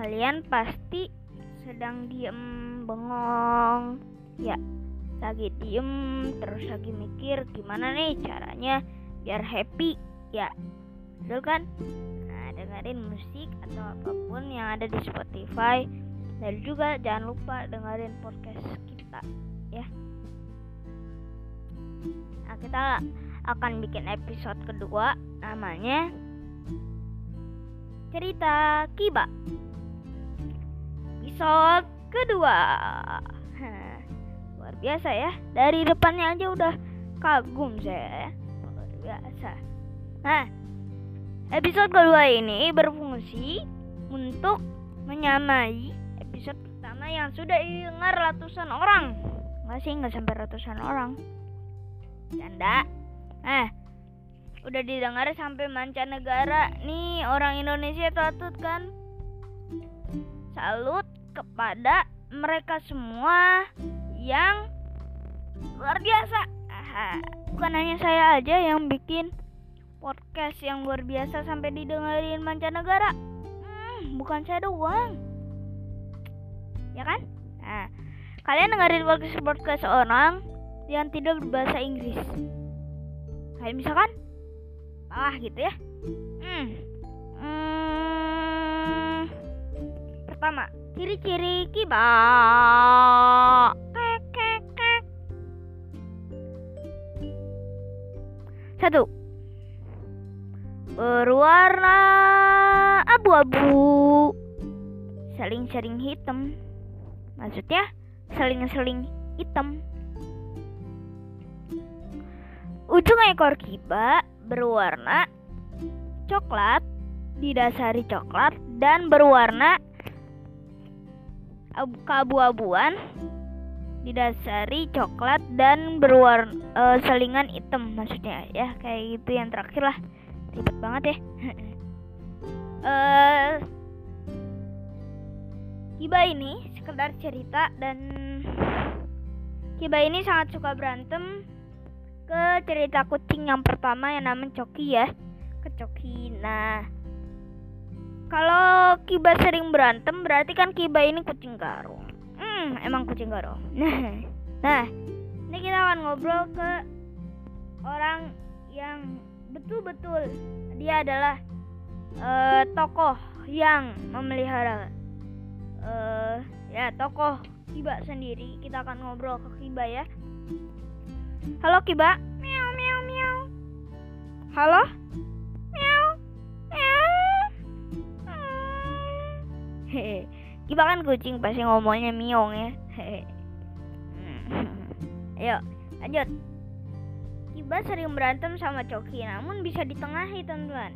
kalian pasti sedang diem bengong. Ya lagi diem terus lagi mikir gimana nih caranya biar happy. Ya betul kan? Nah dengerin musik atau apa pun yang ada di Spotify. Dan juga jangan lupa dengerin podcast kita ya. Nah kita akan bikin episode kedua namanya cerita Kiba episode kedua. Luar biasa ya. Dari depannya aja udah kagum saya. Ya luar biasa. Nah episode kedua ini berfungsi untuk menyamai episode pertama yang sudah didengar ratusan orang. Nggak sih nggak sampai ratusan orang. Canda. Eh udah didengar sampai mancanegara nih. Orang Indonesia salut kan? Salut kepada mereka semua yang luar biasa. Aha, bukan hanya saya aja yang bikin podcast yang luar biasa sampai didengarin mancanegara. Hmm, bukan saya doang. Ya kan? Nah kalian dengerin podcast podcast orang yang tidak berbahasa Inggris. Kayak misalkan ah gitu ya. Hmm. Hmm. pertama ciri-ciri kiba satu. Berwarna abu-abu. Seling-seling hitam. Maksudnya seling-seling hitam. Ujung ekor kiba berwarna coklat didasari coklat dan berwarna keabu-abuan didasari coklat dan berwarna uh, selingan hitam maksudnya ya kayak gitu yang terakhir lah. Ribet banget ya. Uh, Kiba ini sekedar cerita dan Kiba ini sangat suka berantem ke cerita kucing yang pertama yang namanya Coki ya ke Coki. Nah kalau Kiba sering berantem berarti kan Kiba ini kucing garong hmm emang kucing garong nah nah ini kita akan ngobrol ke orang yang betul-betul dia adalah uh, tokoh yang memelihara uh, ya tokoh Kiba sendiri. Kita akan ngobrol ke Kiba ya. Halo Kiba. Meow meow meow halo Kiba kan kucing pasti ngomongnya miong ya. Hehe ayo lanjut. Kiba sering berantem sama Coki namun bisa ditengahi teman-teman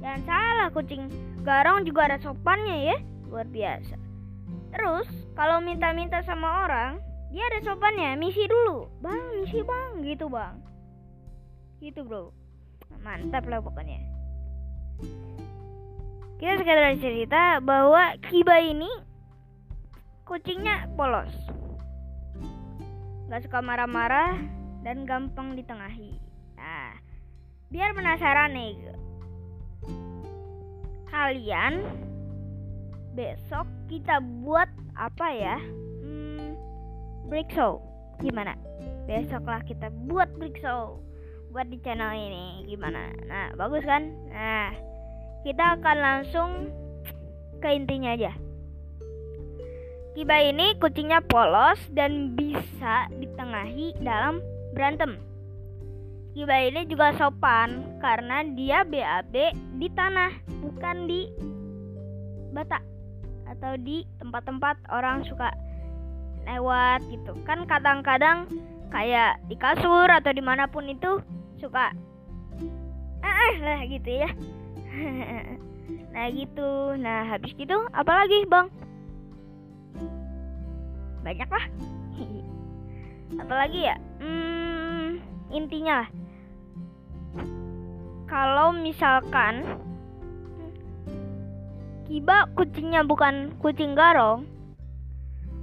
Jangan salah kucing garong juga ada sopannya ya. Luar biasa. Terus kalau minta-minta sama orang Dia ada sopannya Misi dulu. Bang misi bang gitu bang. Gitu bro. Mantap lah pokoknya Kita sekedar cerita bahwa Kiba ini Kucingnya polos Gak suka marah-marah dan gampang ditengahi. Nah, biar penasaran nih, kalian besok kita buat apa ya? Hmm, break show gimana? Besoklah kita buat break show buat di channel ini gimana? Nah, bagus kan? Nah, kita akan langsung ke intinya aja. Kiba ini kucingnya polos dan bisa ditengahi dalam berantem. Kiba ini juga sopan karena dia BAB di tanah, bukan di bata atau di tempat-tempat orang suka lewat gitu. Kan kadang-kadang kayak di kasur atau di mana pun itu suka eh lah gitu ya. nah gitu. Nah habis gitu apalagi bang? Banyak lah. apalagi ya? Hmm, intinya kalau misalkan Kiba kucingnya bukan kucing garong,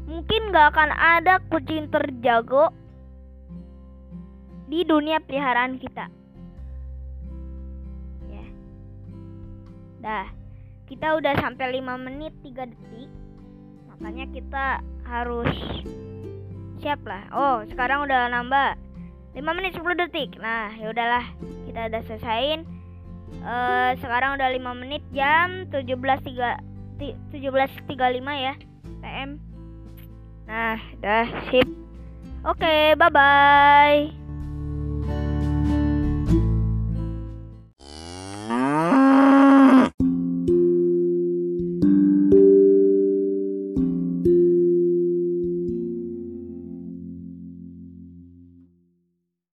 mungkin gak akan ada kucing terjago di dunia peliharaan kita. Dah, kita udah sampai 5 menit 3 detik. Makanya kita harus siap lah. Oh sekarang udah nambah 5 menit 10 detik. Nah ya udahlah kita udah selesaiin uh, sekarang udah 5 menit jam 17.3 17.35 ya PM nah udah sip. Oke okay, bye bye